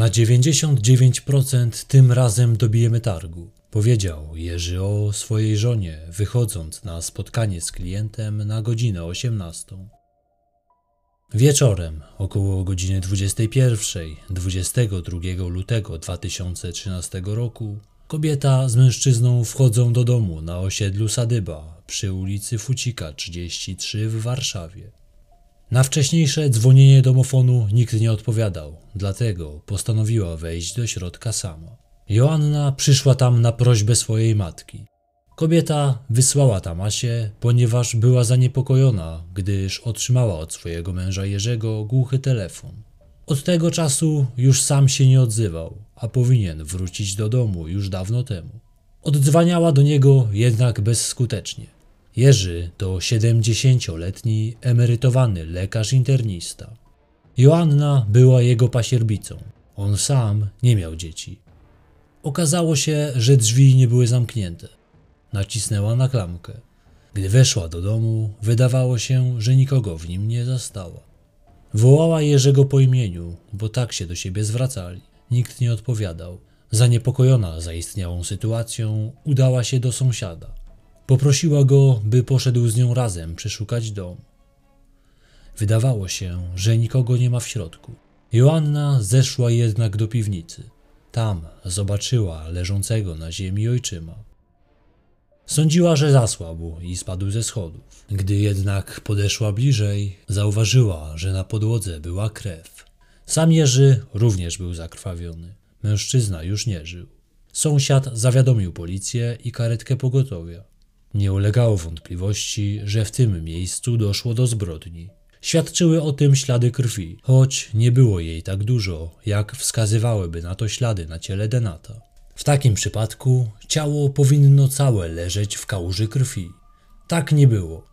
Na 99% tym razem dobijemy targu, powiedział Jerzy o swojej żonie, wychodząc na spotkanie z klientem na godzinę 18. Wieczorem, około godziny 21, 22 lutego 2013 roku, kobieta z mężczyzną wchodzą do domu na osiedlu Sadyba przy ulicy Fucika 33 w Warszawie. Na wcześniejsze dzwonienie domofonu nikt nie odpowiadał, dlatego postanowiła wejść do środka sama. Joanna przyszła tam na prośbę swojej matki. Kobieta wysłała tam Asię, ponieważ była zaniepokojona, gdyż otrzymała od swojego męża Jerzego głuchy telefon. Od tego czasu już sam się nie odzywał, a powinien wrócić do domu już dawno temu. Oddzwaniała do niego jednak bezskutecznie. Jerzy to 70-letni emerytowany lekarz internista. Joanna była jego pasierbicą. On sam nie miał dzieci. Okazało się, że drzwi nie były zamknięte. Nacisnęła na klamkę. Gdy weszła do domu, wydawało się, że nikogo w nim nie zastała. Wołała Jerzego po imieniu, bo tak się do siebie zwracali. Nikt nie odpowiadał. Zaniepokojona zaistniałą sytuacją, udała się do sąsiada. Poprosiła go, by poszedł z nią razem przeszukać dom. Wydawało się, że nikogo nie ma w środku. Joanna zeszła jednak do piwnicy. Tam zobaczyła leżącego na ziemi ojczyma. Sądziła, że zasłabł i spadł ze schodów. Gdy jednak podeszła bliżej, zauważyła, że na podłodze była krew. Sam Jerzy również był zakrwawiony. Mężczyzna już nie żył. Sąsiad zawiadomił policję i karetkę pogotowia. Nie ulegało wątpliwości, że w tym miejscu doszło do zbrodni. Świadczyły o tym ślady krwi, choć nie było jej tak dużo, jak wskazywałyby na to ślady na ciele Denata. W takim przypadku ciało powinno całe leżeć w kałuży krwi. Tak nie było.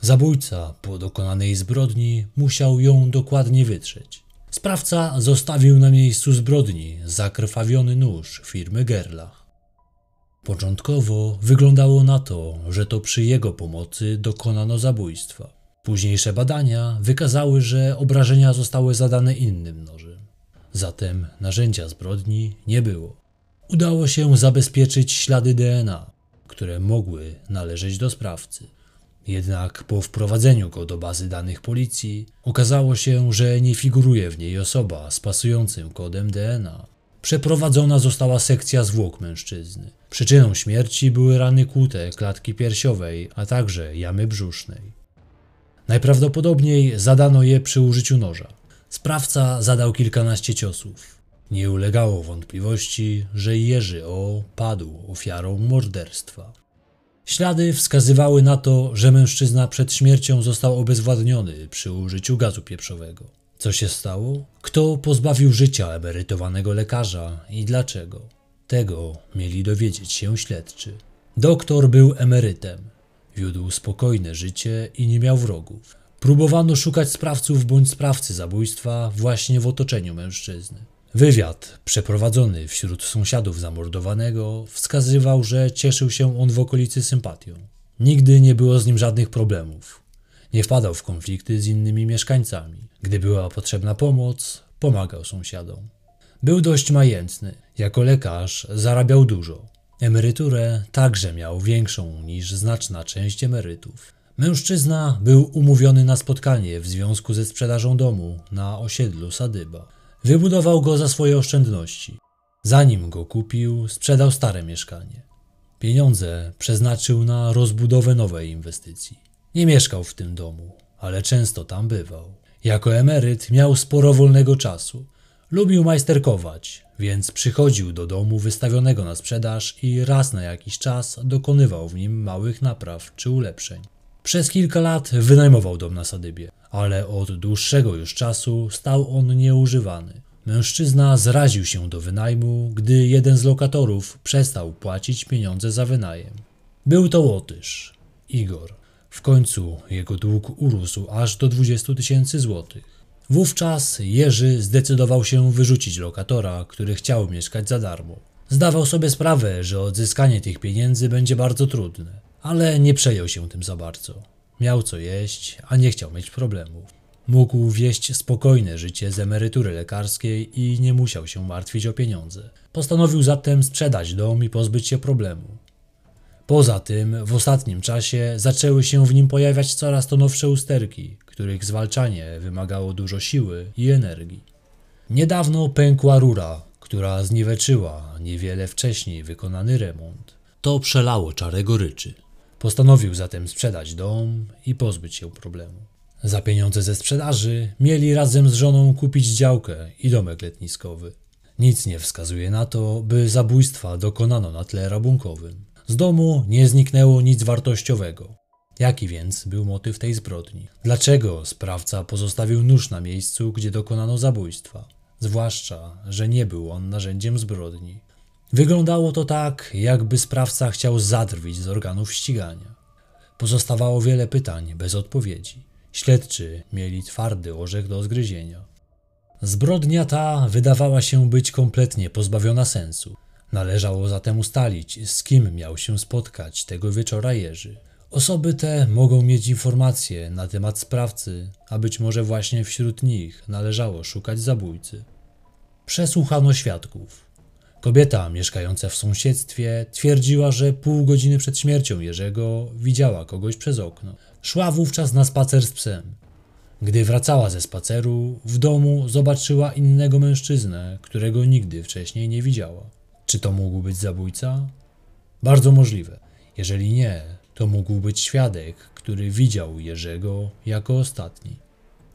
Zabójca po dokonanej zbrodni musiał ją dokładnie wytrzeć. Sprawca zostawił na miejscu zbrodni zakrwawiony nóż firmy Gerlach. Początkowo wyglądało na to, że to przy jego pomocy dokonano zabójstwa. Późniejsze badania wykazały, że obrażenia zostały zadane innym nożem. Zatem narzędzia zbrodni nie było. Udało się zabezpieczyć ślady DNA, które mogły należeć do sprawcy. Jednak po wprowadzeniu go do bazy danych policji okazało się, że nie figuruje w niej osoba z pasującym kodem DNA. Przeprowadzona została sekcja zwłok mężczyzny. Przyczyną śmierci były rany kłute klatki piersiowej, a także jamy brzusznej. Najprawdopodobniej zadano je przy użyciu noża. Sprawca zadał kilkanaście ciosów. Nie ulegało wątpliwości, że Jerzy O padł ofiarą morderstwa. Ślady wskazywały na to, że mężczyzna przed śmiercią został obezwładniony przy użyciu gazu pieprzowego. Co się stało? Kto pozbawił życia emerytowanego lekarza i dlaczego? Tego mieli dowiedzieć się śledczy. Doktor był emerytem. Wiódł spokojne życie i nie miał wrogów. Próbowano szukać sprawców bądź sprawcy zabójstwa właśnie w otoczeniu mężczyzny. Wywiad przeprowadzony wśród sąsiadów zamordowanego wskazywał, że cieszył się on w okolicy sympatią. Nigdy nie było z nim żadnych problemów. Nie wpadał w konflikty z innymi mieszkańcami. Gdy była potrzebna pomoc, pomagał sąsiadom. Był dość majętny. Jako lekarz zarabiał dużo. Emeryturę także miał większą niż znaczna część emerytów. Mężczyzna był umówiony na spotkanie w związku ze sprzedażą domu na osiedlu Sadyba. Wybudował go za swoje oszczędności. Zanim go kupił, sprzedał stare mieszkanie. Pieniądze przeznaczył na rozbudowę nowej inwestycji. Nie mieszkał w tym domu, ale często tam bywał. Jako emeryt miał sporo wolnego czasu. Lubił majsterkować, więc przychodził do domu wystawionego na sprzedaż i raz na jakiś czas dokonywał w nim małych napraw czy ulepszeń. Przez kilka lat wynajmował dom na Sadybie, ale od dłuższego już czasu stał on nieużywany. Mężczyzna zraził się do wynajmu, gdy jeden z lokatorów przestał płacić pieniądze za wynajem. Był to Łotysz, Igor. W końcu jego dług urósł aż do 20 tysięcy złotych. Wówczas Jerzy zdecydował się wyrzucić lokatora, który chciał mieszkać za darmo. Zdawał sobie sprawę, że odzyskanie tych pieniędzy będzie bardzo trudne ale nie przejął się tym za bardzo. Miał co jeść, a nie chciał mieć problemów. Mógł wieść spokojne życie z emerytury lekarskiej i nie musiał się martwić o pieniądze. Postanowił zatem sprzedać dom i pozbyć się problemu. Poza tym, w ostatnim czasie zaczęły się w nim pojawiać coraz to nowsze usterki, których zwalczanie wymagało dużo siły i energii. Niedawno pękła rura, która zniweczyła niewiele wcześniej wykonany remont. To przelało czarę goryczy. Postanowił zatem sprzedać dom i pozbyć się problemu. Za pieniądze ze sprzedaży mieli razem z żoną kupić działkę i domek letniskowy. Nic nie wskazuje na to, by zabójstwa dokonano na tle rabunkowym. Z domu nie zniknęło nic wartościowego. Jaki więc był motyw tej zbrodni? Dlaczego sprawca pozostawił nóż na miejscu, gdzie dokonano zabójstwa? Zwłaszcza, że nie był on narzędziem zbrodni. Wyglądało to tak, jakby sprawca chciał zadrwić z organów ścigania. Pozostawało wiele pytań bez odpowiedzi. Śledczy mieli twardy orzech do zgryzienia. Zbrodnia ta wydawała się być kompletnie pozbawiona sensu. Należało zatem ustalić, z kim miał się spotkać tego wieczora Jerzy. Osoby te mogą mieć informacje na temat sprawcy, a być może właśnie wśród nich należało szukać zabójcy. Przesłuchano świadków. Kobieta mieszkająca w sąsiedztwie twierdziła, że pół godziny przed śmiercią Jerzego widziała kogoś przez okno. Szła wówczas na spacer z psem. Gdy wracała ze spaceru, w domu zobaczyła innego mężczyznę, którego nigdy wcześniej nie widziała. Czy to mógł być zabójca? Bardzo możliwe. Jeżeli nie, to mógł być świadek, który widział Jerzego jako ostatni.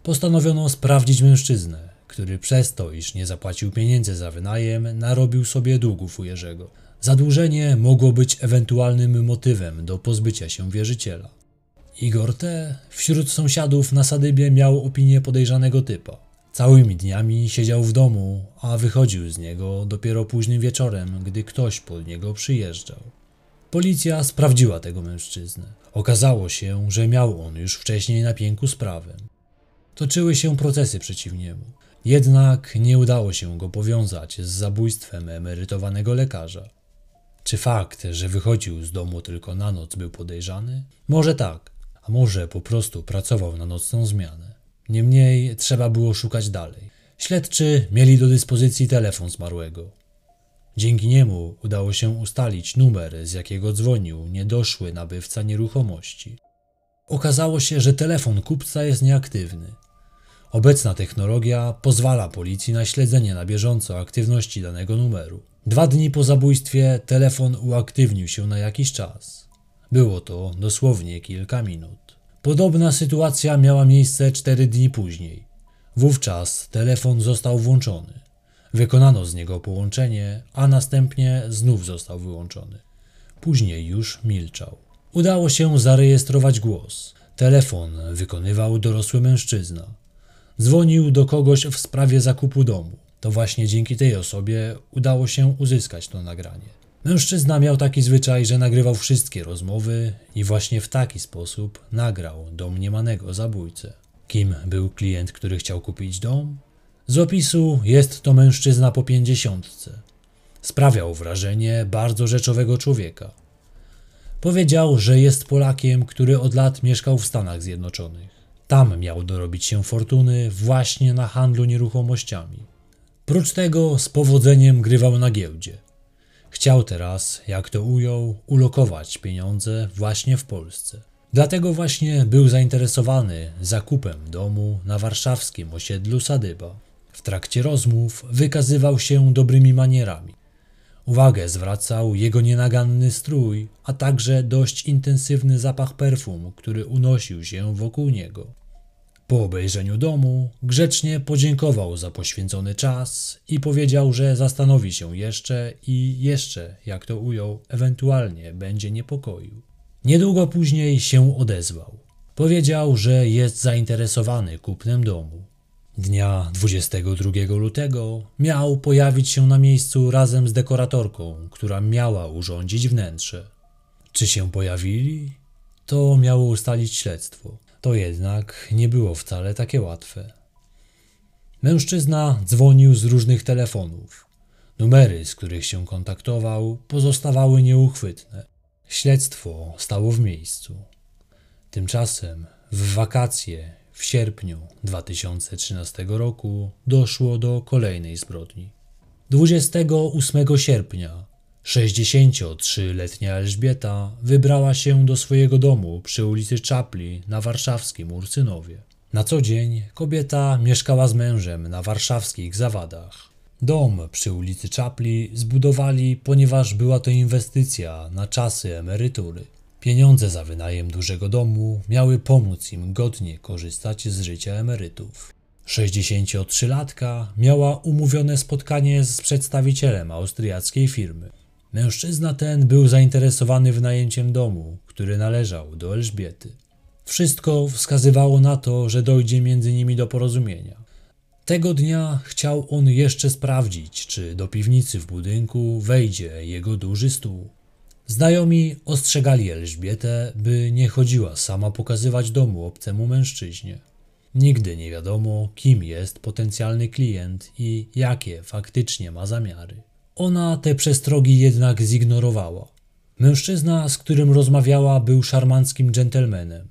Postanowiono sprawdzić mężczyznę, który przez to, iż nie zapłacił pieniędzy za wynajem, narobił sobie długów u Jerzego. Zadłużenie mogło być ewentualnym motywem do pozbycia się wierzyciela. Igor T. wśród sąsiadów na Sadybie miał opinię podejrzanego typa. Całymi dniami siedział w domu, a wychodził z niego dopiero późnym wieczorem, gdy ktoś pod niego przyjeżdżał. Policja sprawdziła tego mężczyznę. Okazało się, że miał on już wcześniej na pięku sprawę. Toczyły się procesy przeciw niemu. Jednak nie udało się go powiązać z zabójstwem emerytowanego lekarza. Czy fakt, że wychodził z domu tylko na noc był podejrzany? Może tak, a może po prostu pracował na nocną zmianę. Niemniej trzeba było szukać dalej. Śledczy mieli do dyspozycji telefon zmarłego. Dzięki niemu udało się ustalić numer, z jakiego dzwonił niedoszły nabywca nieruchomości. Okazało się, że telefon kupca jest nieaktywny. Obecna technologia pozwala policji na śledzenie na bieżąco aktywności danego numeru. Dwa dni po zabójstwie telefon uaktywnił się na jakiś czas. Było to dosłownie kilka minut. Podobna sytuacja miała miejsce cztery dni później. Wówczas telefon został włączony. Wykonano z niego połączenie, a następnie znów został wyłączony. Później już milczał. Udało się zarejestrować głos. Telefon wykonywał dorosły mężczyzna. Dzwonił do kogoś w sprawie zakupu domu. To właśnie dzięki tej osobie udało się uzyskać to nagranie. Mężczyzna miał taki zwyczaj, że nagrywał wszystkie rozmowy i właśnie w taki sposób nagrał domniemanego zabójcę. Kim był klient, który chciał kupić dom? Z opisu jest to mężczyzna po pięćdziesiątce. Sprawiał wrażenie bardzo rzeczowego człowieka. Powiedział, że jest Polakiem, który od lat mieszkał w Stanach Zjednoczonych. Tam miał dorobić się fortuny właśnie na handlu nieruchomościami. Prócz tego z powodzeniem grywał na giełdzie. Chciał teraz, jak to ujął, ulokować pieniądze właśnie w Polsce. Dlatego właśnie był zainteresowany zakupem domu na warszawskim osiedlu Sadyba. W trakcie rozmów wykazywał się dobrymi manierami. Uwagę zwracał jego nienaganny strój, a także dość intensywny zapach perfum, który unosił się wokół niego. Po obejrzeniu domu grzecznie podziękował za poświęcony czas i powiedział, że zastanowi się jeszcze i jeszcze, jak to ujął, ewentualnie będzie niepokoił. Niedługo później się odezwał. Powiedział, że jest zainteresowany kupnem domu. Dnia 22 lutego miał pojawić się na miejscu razem z dekoratorką, która miała urządzić wnętrze. Czy się pojawili? To miało ustalić śledztwo. To jednak nie było wcale takie łatwe. Mężczyzna dzwonił z różnych telefonów. Numery, z których się kontaktował, pozostawały nieuchwytne. Śledztwo stało w miejscu. Tymczasem w wakacje w sierpniu 2013 roku doszło do kolejnej zbrodni. 28 sierpnia 63-letnia Elżbieta wybrała się do swojego domu przy ulicy Czapli na warszawskim Ursynowie. Na co dzień kobieta mieszkała z mężem na warszawskich zawadach. Dom przy ulicy Czapli zbudowali, ponieważ była to inwestycja na czasy emerytury. Pieniądze za wynajem dużego domu miały pomóc im godnie korzystać z życia emerytów. 63-latka miała umówione spotkanie z przedstawicielem austriackiej firmy. Mężczyzna ten był zainteresowany wynajęciem domu, który należał do Elżbiety. Wszystko wskazywało na to, że dojdzie między nimi do porozumienia. Tego dnia chciał on jeszcze sprawdzić, czy do piwnicy w budynku wejdzie jego duży stół. Znajomi ostrzegali Elżbietę, by nie chodziła sama pokazywać domu obcemu mężczyźnie. Nigdy nie wiadomo, kim jest potencjalny klient i jakie faktycznie ma zamiary. Ona te przestrogi jednak zignorowała. Mężczyzna, z którym rozmawiała, był szarmanckim dżentelmenem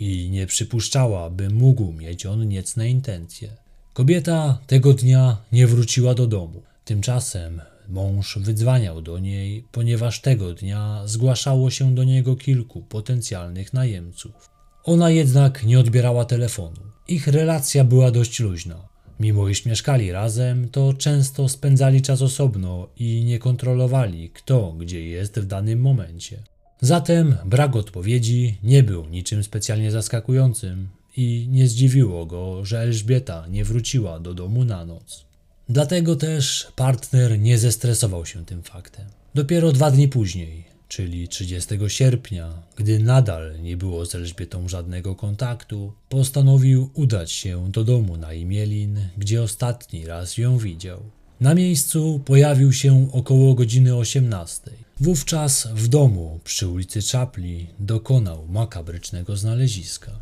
i nie przypuszczała, by mógł mieć on niecne intencje. Kobieta tego dnia nie wróciła do domu. Tymczasem mąż wydzwaniał do niej, ponieważ tego dnia zgłaszało się do niego kilku potencjalnych najemców. Ona jednak nie odbierała telefonu. Ich relacja była dość luźna. Mimo iż mieszkali razem, to często spędzali czas osobno i nie kontrolowali, kto gdzie jest w danym momencie. Zatem brak odpowiedzi nie był niczym specjalnie zaskakującym i nie zdziwiło go, że Elżbieta nie wróciła do domu na noc. Dlatego też partner nie zestresował się tym faktem. Dopiero dwa dni później, czyli 30 sierpnia, gdy nadal nie było z Elżbietą żadnego kontaktu, postanowił udać się do domu na Imielin, gdzie ostatni raz ją widział. Na miejscu pojawił się około godziny 18. Wówczas w domu przy ulicy Czapli dokonał makabrycznego znaleziska.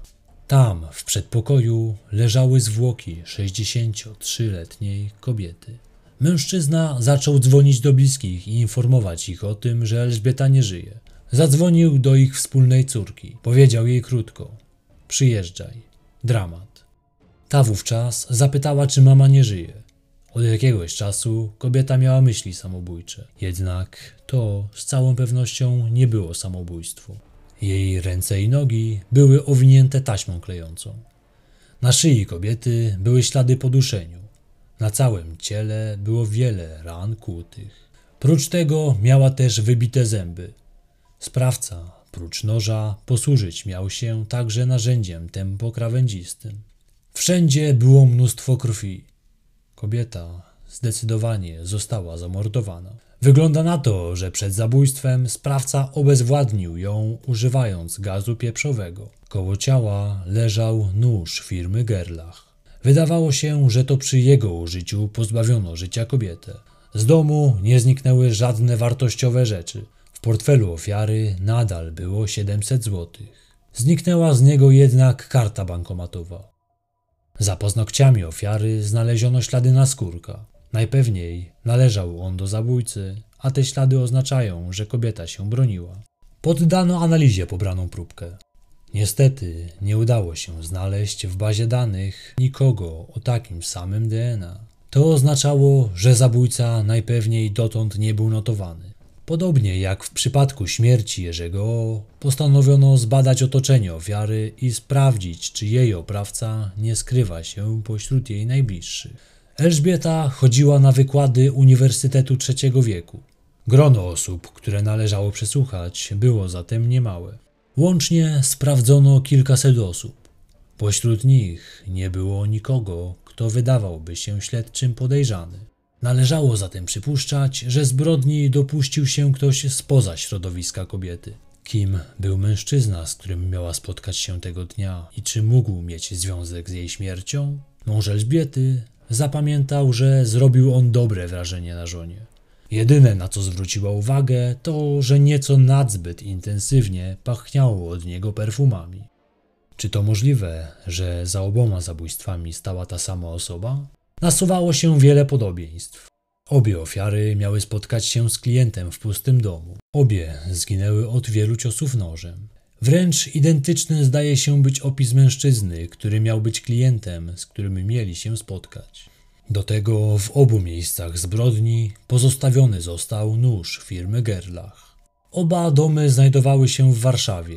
Tam, w przedpokoju, leżały zwłoki 63-letniej kobiety. Mężczyzna zaczął dzwonić do bliskich i informować ich o tym, że Elżbieta nie żyje. Zadzwonił do ich wspólnej córki. Powiedział jej krótko: Przyjeżdżaj. Dramat. Ta wówczas zapytała, czy mama nie żyje. Od jakiegoś czasu kobieta miała myśli samobójcze, jednak to z całą pewnością nie było samobójstwo. Jej ręce i nogi były owinięte taśmą klejącą. Na szyi kobiety były ślady po duszeniu. Na całym ciele było wiele ran kłutych. Prócz tego miała też wybite zęby. Sprawca, prócz noża, posłużyć miał się także narzędziem tempokrawędzistym. Wszędzie było mnóstwo krwi. Kobieta zdecydowanie została zamordowana. Wygląda na to, że przed zabójstwem sprawca obezwładnił ją używając gazu pieprzowego. Koło ciała leżał nóż firmy Gerlach. Wydawało się, że to przy jego użyciu pozbawiono życia kobietę. Z domu nie zniknęły żadne wartościowe rzeczy. W portfelu ofiary nadal było 700 zł. Zniknęła z niego jednak karta bankomatowa. Za paznokciami ofiary znaleziono ślady naskórka. Najpewniej należał on do zabójcy, a te ślady oznaczają, że kobieta się broniła. Poddano analizie pobraną próbkę. Niestety nie udało się znaleźć w bazie danych nikogo o takim samym DNA. To oznaczało, że zabójca najpewniej dotąd nie był notowany. Podobnie jak w przypadku śmierci Jerzego postanowiono zbadać otoczenie ofiary i sprawdzić, czy jej oprawca nie skrywa się pośród jej najbliższych. Elżbieta chodziła na wykłady Uniwersytetu III wieku. Grono osób, które należało przesłuchać, było zatem niemałe. Łącznie sprawdzono kilkaset osób. Pośród nich nie było nikogo, kto wydawałby się śledczym podejrzany. Należało zatem przypuszczać, że zbrodni dopuścił się ktoś spoza środowiska kobiety. Kim był mężczyzna, z którym miała spotkać się tego dnia i czy mógł mieć związek z jej śmiercią? Mąż Elżbiety zapamiętał, że zrobił on dobre wrażenie na żonie. Jedyne na co zwróciła uwagę, to że nieco nadzbyt intensywnie pachniało od niego perfumami. Czy to możliwe, że za oboma zabójstwami stała ta sama osoba? Nasuwało się wiele podobieństw. Obie ofiary miały spotkać się z klientem w pustym domu. Obie zginęły od wielu ciosów nożem. Wręcz identyczny zdaje się być opis mężczyzny, który miał być klientem, z którym mieli się spotkać. Do tego w obu miejscach zbrodni pozostawiony został nóż firmy Gerlach. Oba domy znajdowały się w Warszawie.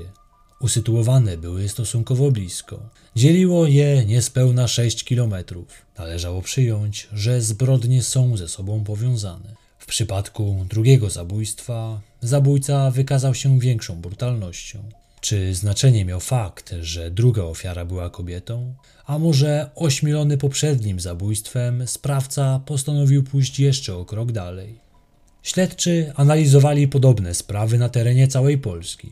Usytuowane były stosunkowo blisko. Dzieliło je niespełna 6 kilometrów. Należało przyjąć, że zbrodnie są ze sobą powiązane. W przypadku drugiego zabójstwa zabójca wykazał się większą brutalnością. Czy znaczenie miał fakt, że druga ofiara była kobietą? A może ośmielony poprzednim zabójstwem, sprawca postanowił pójść jeszcze o krok dalej? Śledczy analizowali podobne sprawy na terenie całej Polski.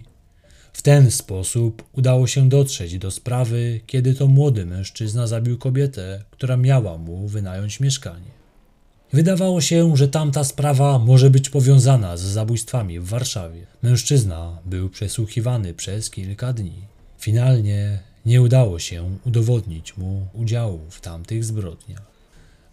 W ten sposób udało się dotrzeć do sprawy, kiedy to młody mężczyzna zabił kobietę, która miała mu wynająć mieszkanie. Wydawało się, że tamta sprawa może być powiązana z zabójstwami w Warszawie. Mężczyzna był przesłuchiwany przez kilka dni. Finalnie nie udało się udowodnić mu udziału w tamtych zbrodniach.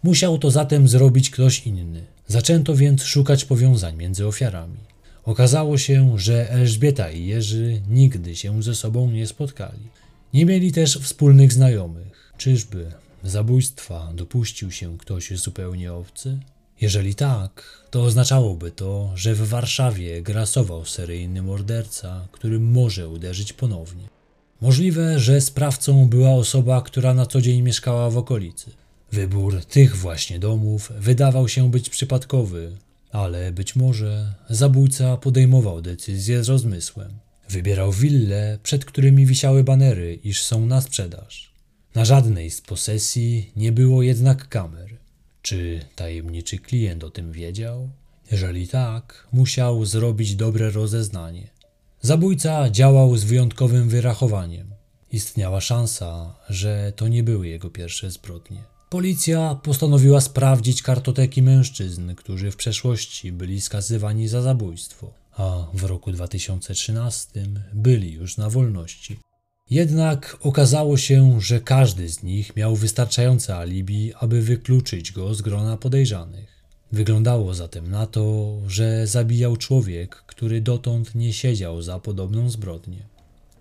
Musiał to zatem zrobić ktoś inny. Zaczęto więc szukać powiązań między ofiarami. Okazało się, że Elżbieta i Jerzy nigdy się ze sobą nie spotkali. Nie mieli też wspólnych znajomych. Czyżby zabójstwa dopuścił się ktoś zupełnie obcy? Jeżeli tak, to oznaczałoby to, że w Warszawie grasował seryjny morderca, który może uderzyć ponownie. Możliwe, że sprawcą była osoba, która na co dzień mieszkała w okolicy. Wybór tych właśnie domów wydawał się być przypadkowy, ale być może zabójca podejmował decyzję z rozmysłem. Wybierał wille, przed którymi wisiały banery, iż są na sprzedaż. Na żadnej z posesji nie było jednak kamer. Czy tajemniczy klient o tym wiedział? Jeżeli tak, musiał zrobić dobre rozeznanie. Zabójca działał z wyjątkowym wyrachowaniem. Istniała szansa, że to nie były jego pierwsze zbrodnie. Policja postanowiła sprawdzić kartoteki mężczyzn, którzy w przeszłości byli skazywani za zabójstwo, a w roku 2013 byli już na wolności. Jednak okazało się, że każdy z nich miał wystarczające alibi, aby wykluczyć go z grona podejrzanych. Wyglądało zatem na to, że zabijał człowiek, który dotąd nie siedział za podobną zbrodnię.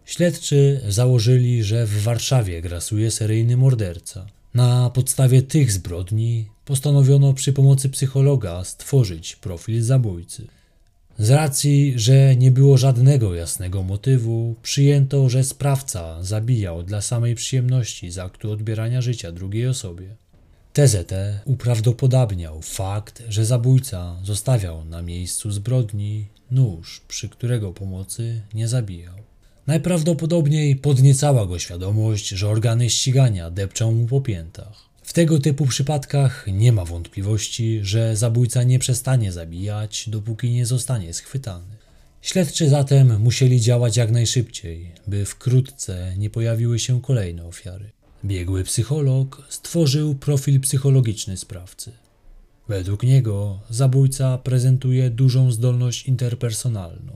Śledczy założyli, że w Warszawie grasuje seryjny morderca. Na podstawie tych zbrodni postanowiono przy pomocy psychologa stworzyć profil zabójcy. Z racji, że nie było żadnego jasnego motywu, przyjęto, że sprawca zabijał dla samej przyjemności z aktu odbierania życia drugiej osobie. Tezę tę uprawdopodobniał fakt, że zabójca zostawiał na miejscu zbrodni nóż, przy którego pomocy nie zabijał. Najprawdopodobniej podniecała go świadomość, że organy ścigania depczą mu po piętach. W tego typu przypadkach nie ma wątpliwości, że zabójca nie przestanie zabijać, dopóki nie zostanie schwytany. Śledczy zatem musieli działać jak najszybciej, by wkrótce nie pojawiły się kolejne ofiary. Biegły psycholog stworzył profil psychologiczny sprawcy. Według niego zabójca prezentuje dużą zdolność interpersonalną.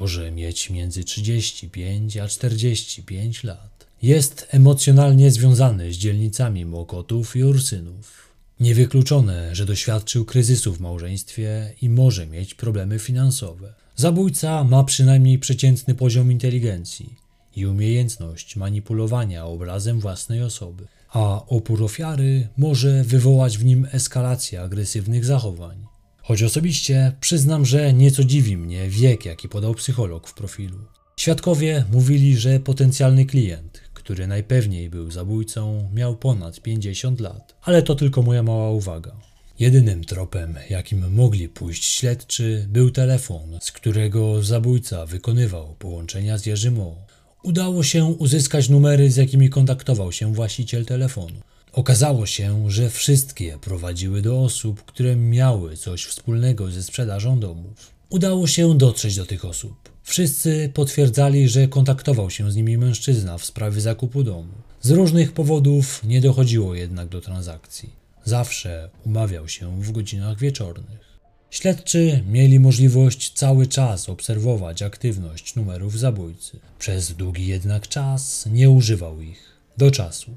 Może mieć między 35 a 45 lat. Jest emocjonalnie związany z dzielnicami Mokotów i Ursynów. Niewykluczone, że doświadczył kryzysu w małżeństwie i może mieć problemy finansowe. Zabójca ma przynajmniej przeciętny poziom inteligencji i umiejętność manipulowania obrazem własnej osoby, a opór ofiary może wywołać w nim eskalację agresywnych zachowań. Choć osobiście przyznam, że nieco dziwi mnie wiek, jaki podał psycholog w profilu. Świadkowie mówili, że potencjalny klient który najpewniej był zabójcą, miał ponad 50 lat. Ale to tylko moja mała uwaga. Jedynym tropem, jakim mogli pójść śledczy, był telefon, z którego zabójca wykonywał połączenia z Jerzym o. Udało się uzyskać numery, z jakimi kontaktował się właściciel telefonu. Okazało się, że wszystkie prowadziły do osób, które miały coś wspólnego ze sprzedażą domów. Udało się dotrzeć do tych osób. Wszyscy potwierdzali, że kontaktował się z nimi mężczyzna w sprawie zakupu domu. Z różnych powodów nie dochodziło jednak do transakcji. Zawsze umawiał się w godzinach wieczornych. Śledczy mieli możliwość cały czas obserwować aktywność numerów zabójcy. Przez długi jednak czas nie używał ich. Do czasu.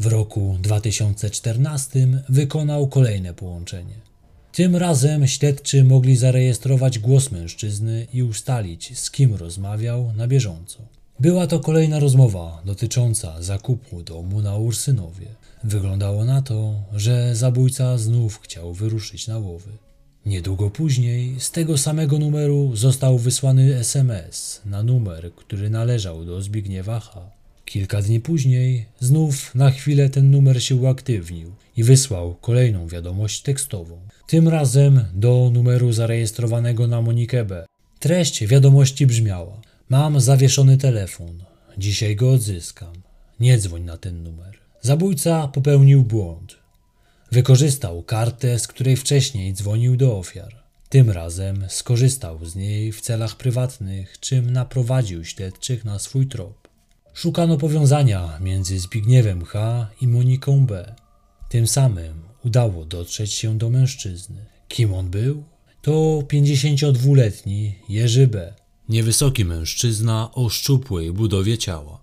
W roku 2014 wykonał kolejne połączenie. Tym razem śledczy mogli zarejestrować głos mężczyzny i ustalić, z kim rozmawiał na bieżąco. Była to kolejna rozmowa dotycząca zakupu domu na Ursynowie. Wyglądało na to, że zabójca znów chciał wyruszyć na łowy. Niedługo później z tego samego numeru został wysłany SMS na numer, który należał do Zbigniewa H. Kilka dni później znów na chwilę ten numer się uaktywnił i wysłał kolejną wiadomość tekstową. Tym razem do numeru zarejestrowanego na Monikę B. Treść wiadomości brzmiała: Mam zawieszony telefon. Dzisiaj go odzyskam. Nie dzwoń na ten numer. Zabójca popełnił błąd. Wykorzystał kartę, z której wcześniej dzwonił do ofiar. Tym razem skorzystał z niej w celach prywatnych, czym naprowadził śledczych na swój trop. Szukano powiązania między Zbigniewem H. i Moniką B. Tym samym udało dotrzeć się do mężczyzny. Kim on był? To 52-letni Jerzy B. Niewysoki mężczyzna o szczupłej budowie ciała.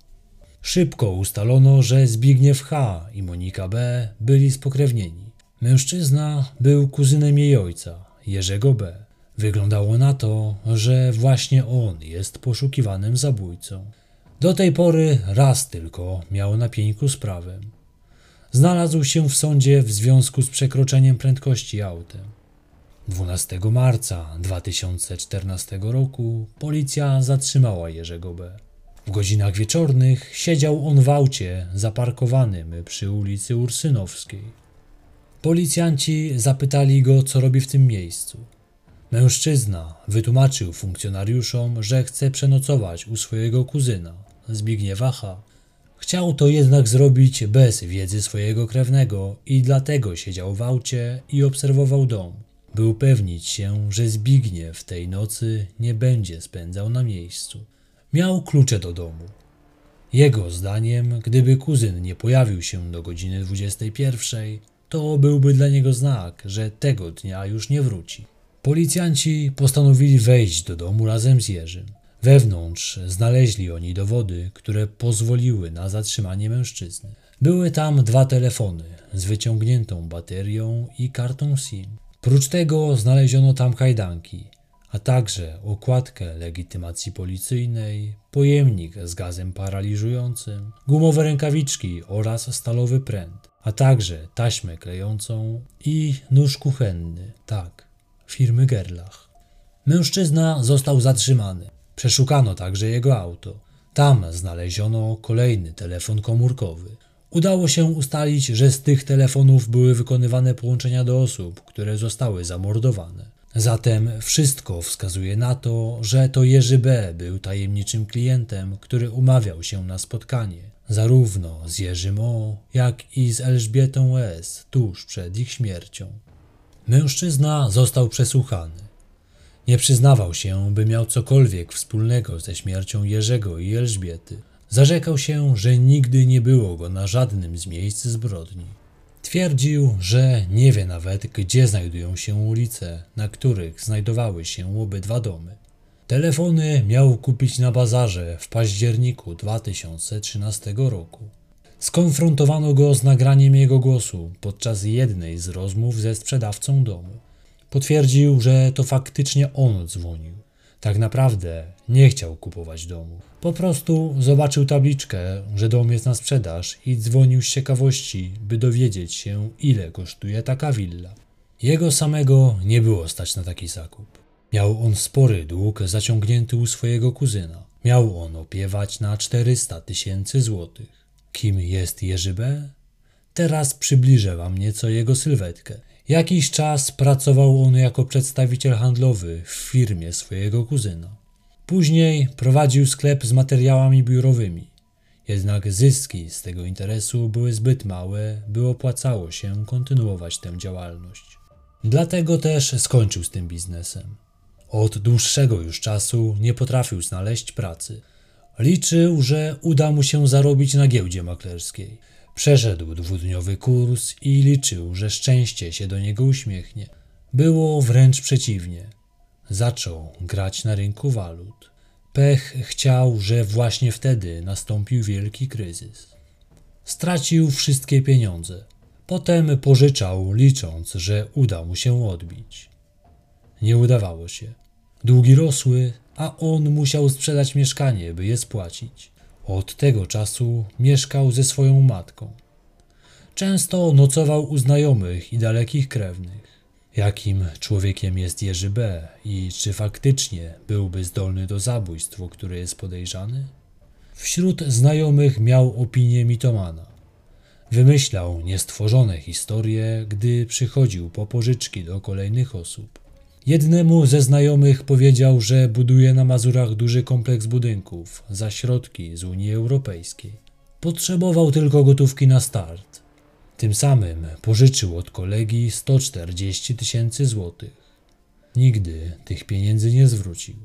Szybko ustalono, że Zbigniew H. i Monika B. byli spokrewnieni. Mężczyzna był kuzynem jej ojca, Jerzego B. Wyglądało na to, że właśnie on jest poszukiwanym zabójcą. Do tej pory raz tylko miał na pieńku sprawę. Znalazł się w sądzie w związku z przekroczeniem prędkości autem. 12 marca 2014 roku policja zatrzymała Jerzego B. W godzinach wieczornych siedział on w aucie zaparkowanym przy ulicy Ursynowskiej. Policjanci zapytali go, co robi w tym miejscu. Mężczyzna wytłumaczył funkcjonariuszom, że chce przenocować u swojego kuzyna, Zbigniewa H. Chciał to jednak zrobić bez wiedzy swojego krewnego i dlatego siedział w aucie i obserwował dom. By upewnić się, że Zbigniew tej nocy nie będzie spędzał na miejscu. Miał klucze do domu. Jego zdaniem, gdyby kuzyn nie pojawił się do godziny 21, to byłby dla niego znak, że tego dnia już nie wróci. Policjanci postanowili wejść do domu razem z Jerzym. Wewnątrz znaleźli oni dowody, które pozwoliły na zatrzymanie mężczyzny. Były tam dwa telefony z wyciągniętą baterią i kartą SIM. Prócz tego znaleziono tam kajdanki, a także okładkę legitymacji policyjnej, pojemnik z gazem paraliżującym, gumowe rękawiczki oraz stalowy pręt, a także taśmę klejącą i nóż kuchenny, tak, firmy Gerlach. Mężczyzna został zatrzymany. Przeszukano także jego auto. Tam znaleziono kolejny telefon komórkowy. Udało się ustalić, że z tych telefonów były wykonywane połączenia do osób, które zostały zamordowane. Zatem wszystko wskazuje na to, że to Jerzy B. był tajemniczym klientem, który umawiał się na spotkanie, zarówno z Jerzym O., jak i z Elżbietą S. tuż przed ich śmiercią. Mężczyzna został przesłuchany. Nie przyznawał się, by miał cokolwiek wspólnego ze śmiercią Jerzego i Elżbiety. Zarzekał się, że nigdy nie było go na żadnym z miejsc zbrodni. Twierdził, że nie wie nawet, gdzie znajdują się ulice, na których znajdowały się obydwa domy. Telefony miał kupić na bazarze w październiku 2013 roku. Skonfrontowano go z nagraniem jego głosu podczas jednej z rozmów ze sprzedawcą domu. Potwierdził, że to faktycznie on dzwonił. Tak naprawdę nie chciał kupować domu. Po prostu zobaczył tabliczkę, że dom jest na sprzedaż i dzwonił z ciekawości, by dowiedzieć się, ile kosztuje taka willa. Jego samego nie było stać na taki zakup. Miał on spory dług zaciągnięty u swojego kuzyna. Miał on opiewać na 400 tysięcy złotych. Kim jest Jerzy B? Teraz przybliżę wam nieco jego sylwetkę. Jakiś czas pracował on jako przedstawiciel handlowy w firmie swojego kuzyna. Później prowadził sklep z materiałami biurowymi. Jednak zyski z tego interesu były zbyt małe, by opłacało się kontynuować tę działalność. Dlatego też skończył z tym biznesem. Od dłuższego już czasu nie potrafił znaleźć pracy. Liczył, że uda mu się zarobić na giełdzie maklerskiej. Przeszedł dwudniowy kurs i liczył, że szczęście się do niego uśmiechnie. Było wręcz przeciwnie. Zaczął grać na rynku walut. Pech chciał, że właśnie wtedy nastąpił wielki kryzys. Stracił wszystkie pieniądze. Potem pożyczał, licząc, że uda mu się odbić. Nie udawało się. Długi rosły a on musiał sprzedać mieszkanie, by je spłacić. Od tego czasu mieszkał ze swoją matką. Często nocował u znajomych i dalekich krewnych. Jakim człowiekiem jest Jerzy B. i czy faktycznie byłby zdolny do zabójstw, o które jest podejrzany? Wśród znajomych miał opinię mitomana. Wymyślał niestworzone historie, gdy przychodził po pożyczki do kolejnych osób. Jednemu ze znajomych powiedział, że buduje na Mazurach duży kompleks budynków za środki z Unii Europejskiej. Potrzebował tylko gotówki na start. Tym samym pożyczył od kolegi 140 tysięcy złotych. Nigdy tych pieniędzy nie zwrócił.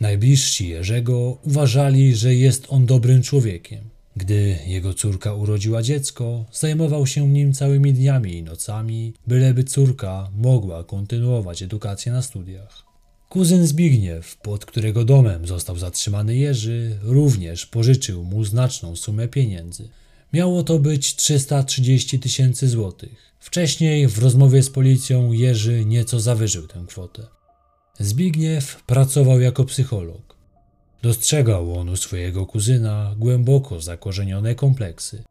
Najbliżsi Jerzego uważali, że jest on dobrym człowiekiem. Gdy jego córka urodziła dziecko, zajmował się nim całymi dniami i nocami, byleby córka mogła kontynuować edukację na studiach. Kuzyn Zbigniew, pod którego domem został zatrzymany Jerzy, również pożyczył mu znaczną sumę pieniędzy. Miało to być 330 tysięcy złotych. Wcześniej w rozmowie z policją Jerzy nieco zawyżył tę kwotę. Zbigniew pracował jako psycholog. Dostrzegał on u swojego kuzyna głęboko zakorzenione kompleksy.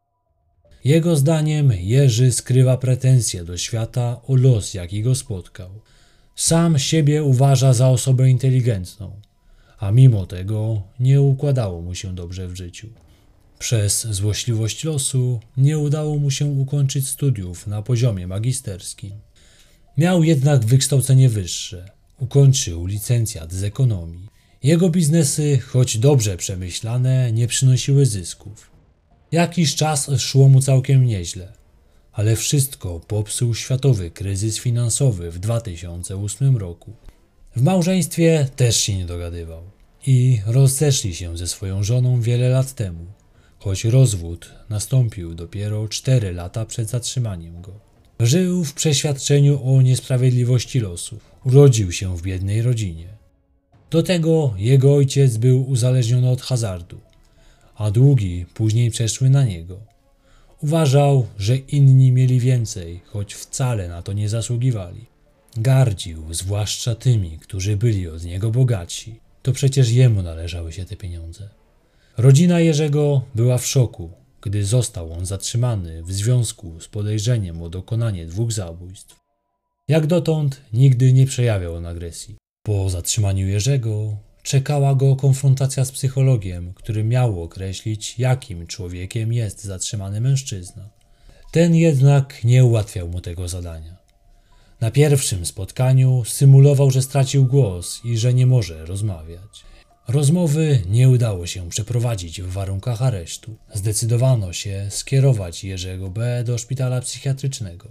Jego zdaniem Jerzy skrywa pretensje do świata o los, jaki go spotkał. Sam siebie uważa za osobę inteligentną, a mimo tego nie układało mu się dobrze w życiu. Przez złośliwość losu nie udało mu się ukończyć studiów na poziomie magisterskim. Miał jednak wykształcenie wyższe. Ukończył licencjat z ekonomii. Jego biznesy, choć dobrze przemyślane, nie przynosiły zysków. Jakiś czas szło mu całkiem nieźle, ale wszystko popsuł światowy kryzys finansowy w 2008 roku. W małżeństwie też się nie dogadywał i rozeszli się ze swoją żoną wiele lat temu choć rozwód nastąpił dopiero cztery lata przed zatrzymaniem go. Żył w przeświadczeniu o niesprawiedliwości losu. Urodził się w biednej rodzinie. Do tego jego ojciec był uzależniony od hazardu, a długi później przeszły na niego. Uważał, że inni mieli więcej, choć wcale na to nie zasługiwali. Gardził zwłaszcza tymi, którzy byli od niego bogatsi. To przecież jemu należały się te pieniądze. Rodzina Jerzego była w szoku, gdy został on zatrzymany w związku z podejrzeniem o dokonanie dwóch zabójstw. Jak dotąd nigdy nie przejawiał on agresji. Po zatrzymaniu Jerzego czekała go konfrontacja z psychologiem, który miał określić, jakim człowiekiem jest zatrzymany mężczyzna. Ten jednak nie ułatwiał mu tego zadania. Na pierwszym spotkaniu symulował, że stracił głos i że nie może rozmawiać. Rozmowy nie udało się przeprowadzić w warunkach aresztu. Zdecydowano się skierować Jerzego B. do szpitala psychiatrycznego.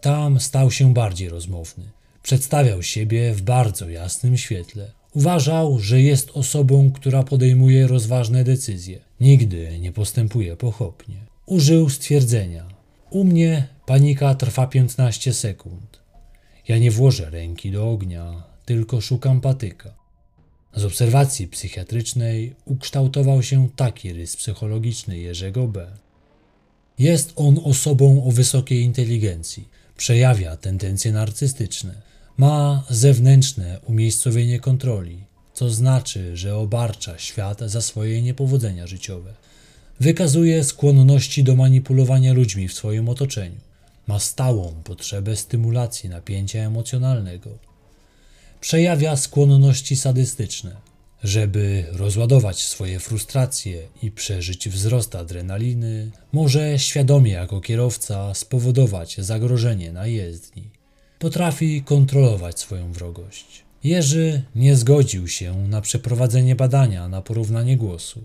Tam stał się bardziej rozmowny. Przedstawiał siebie w bardzo jasnym świetle. Uważał, że jest osobą, która podejmuje rozważne decyzje. Nigdy nie postępuje pochopnie. Użył stwierdzenia: U mnie panika trwa 15 sekund. Ja nie włożę ręki do ognia, tylko szukam patyka. Z obserwacji psychiatrycznej ukształtował się taki rys psychologiczny Jerzego B. Jest on osobą o wysokiej inteligencji, przejawia tendencje narcystyczne, ma zewnętrzne umiejscowienie kontroli, co znaczy, że obarcza świat za swoje niepowodzenia życiowe. Wykazuje skłonności do manipulowania ludźmi w swoim otoczeniu. Ma stałą potrzebę stymulacji napięcia emocjonalnego przejawia skłonności sadystyczne. Żeby rozładować swoje frustracje i przeżyć wzrost adrenaliny, może świadomie jako kierowca spowodować zagrożenie na jezdni. Potrafi kontrolować swoją wrogość. Jerzy nie zgodził się na przeprowadzenie badania na porównanie głosu.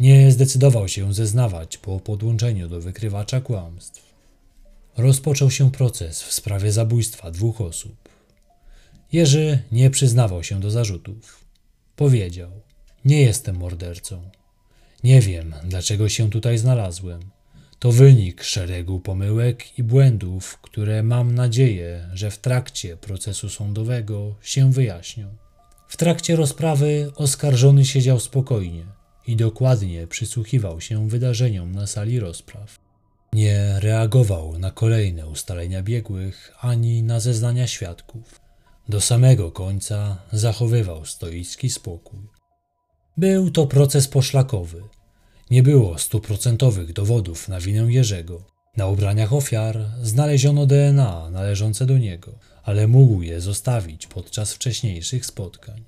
Nie zdecydował się zeznawać po podłączeniu do wykrywacza kłamstw. Rozpoczął się proces w sprawie zabójstwa dwóch osób. Jerzy nie przyznawał się do zarzutów. Powiedział: Nie jestem mordercą. Nie wiem, dlaczego się tutaj znalazłem. To wynik szeregu pomyłek i błędów, które mam nadzieję, że w trakcie procesu sądowego się wyjaśnią. W trakcie rozprawy oskarżony siedział spokojnie i dokładnie przysłuchiwał się wydarzeniom na sali rozpraw. Nie reagował na kolejne ustalenia biegłych ani na zeznania świadków. Do samego końca zachowywał stoicki spokój. Był to proces poszlakowy. Nie było stuprocentowych dowodów na winę Jerzego. Na ubraniach ofiar znaleziono DNA należące do niego, ale mógł je zostawić podczas wcześniejszych spotkań.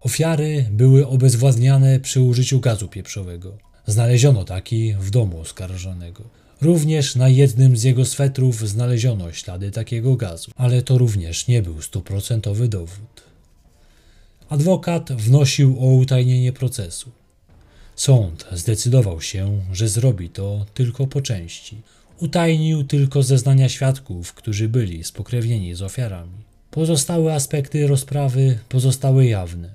Ofiary były obezwładniane przy użyciu gazu pieprzowego. Znaleziono taki w domu oskarżonego. Również na jednym z jego swetrów znaleziono ślady takiego gazu, ale to również nie był stuprocentowy dowód. Adwokat wnosił o utajnienie procesu. Sąd zdecydował się, że zrobi to tylko po części. Utajnił tylko zeznania świadków, którzy byli spokrewnieni z ofiarami. Pozostałe aspekty rozprawy pozostały jawne.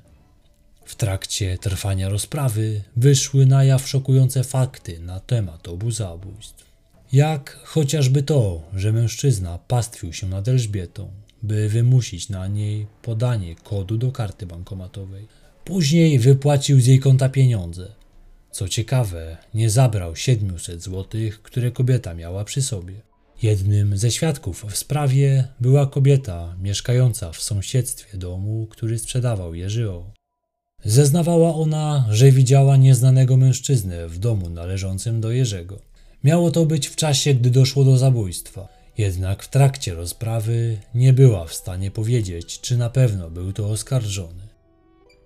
W trakcie trwania rozprawy wyszły na jaw szokujące fakty na temat obu zabójstw. Jak chociażby to, że mężczyzna pastwił się nad Elżbietą, by wymusić na niej podanie kodu do karty bankomatowej. Później wypłacił z jej konta pieniądze. Co ciekawe, nie zabrał 700 zł, które kobieta miała przy sobie. Jednym ze świadków w sprawie była kobieta mieszkająca w sąsiedztwie domu, który sprzedawał Jerzy O. Zeznawała ona, że widziała nieznanego mężczyznę w domu należącym do Jerzego. Miało to być w czasie, gdy doszło do zabójstwa. Jednak w trakcie rozprawy nie była w stanie powiedzieć, czy na pewno był to oskarżony.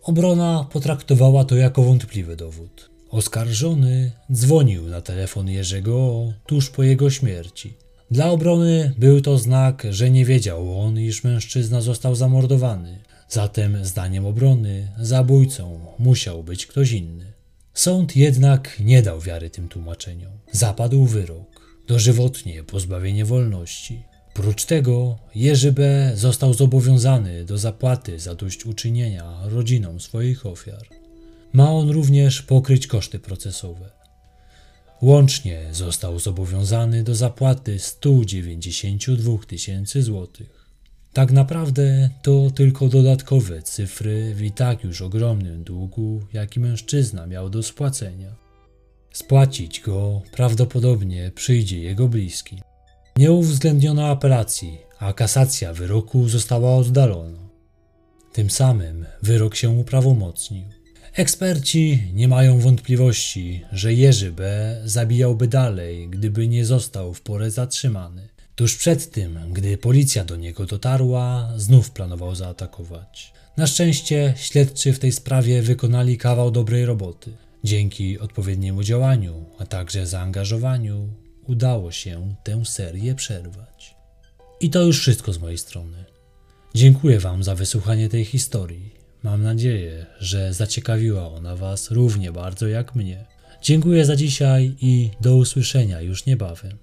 Obrona potraktowała to jako wątpliwy dowód. Oskarżony dzwonił na telefon Jerzego tuż po jego śmierci. Dla obrony był to znak, że nie wiedział on, iż mężczyzna został zamordowany. Zatem, zdaniem obrony, zabójcą musiał być ktoś inny. Sąd jednak nie dał wiary tym tłumaczeniom. Zapadł wyrok dożywotnie pozbawienie wolności. Prócz tego Jerzy B. został zobowiązany do zapłaty zadośćuczynienia rodzinom swoich ofiar. Ma on również pokryć koszty procesowe. Łącznie został zobowiązany do zapłaty 192 tysięcy złotych. Tak naprawdę to tylko dodatkowe cyfry w i tak już ogromnym długu, jaki mężczyzna miał do spłacenia. Spłacić go prawdopodobnie przyjdzie jego bliski. Nie uwzględniono apelacji, a kasacja wyroku została oddalona. Tym samym wyrok się uprawomocnił. Eksperci nie mają wątpliwości, że Jerzy B. zabijałby dalej, gdyby nie został w porę zatrzymany. Tuż przed tym, gdy policja do niego dotarła, znów planował zaatakować. Na szczęście śledczy w tej sprawie wykonali kawał dobrej roboty. Dzięki odpowiedniemu działaniu, a także zaangażowaniu, udało się tę serię przerwać. I to już wszystko z mojej strony. Dziękuję Wam za wysłuchanie tej historii. Mam nadzieję, że zaciekawiła ona Was równie bardzo jak mnie. Dziękuję za dzisiaj i do usłyszenia już niebawem.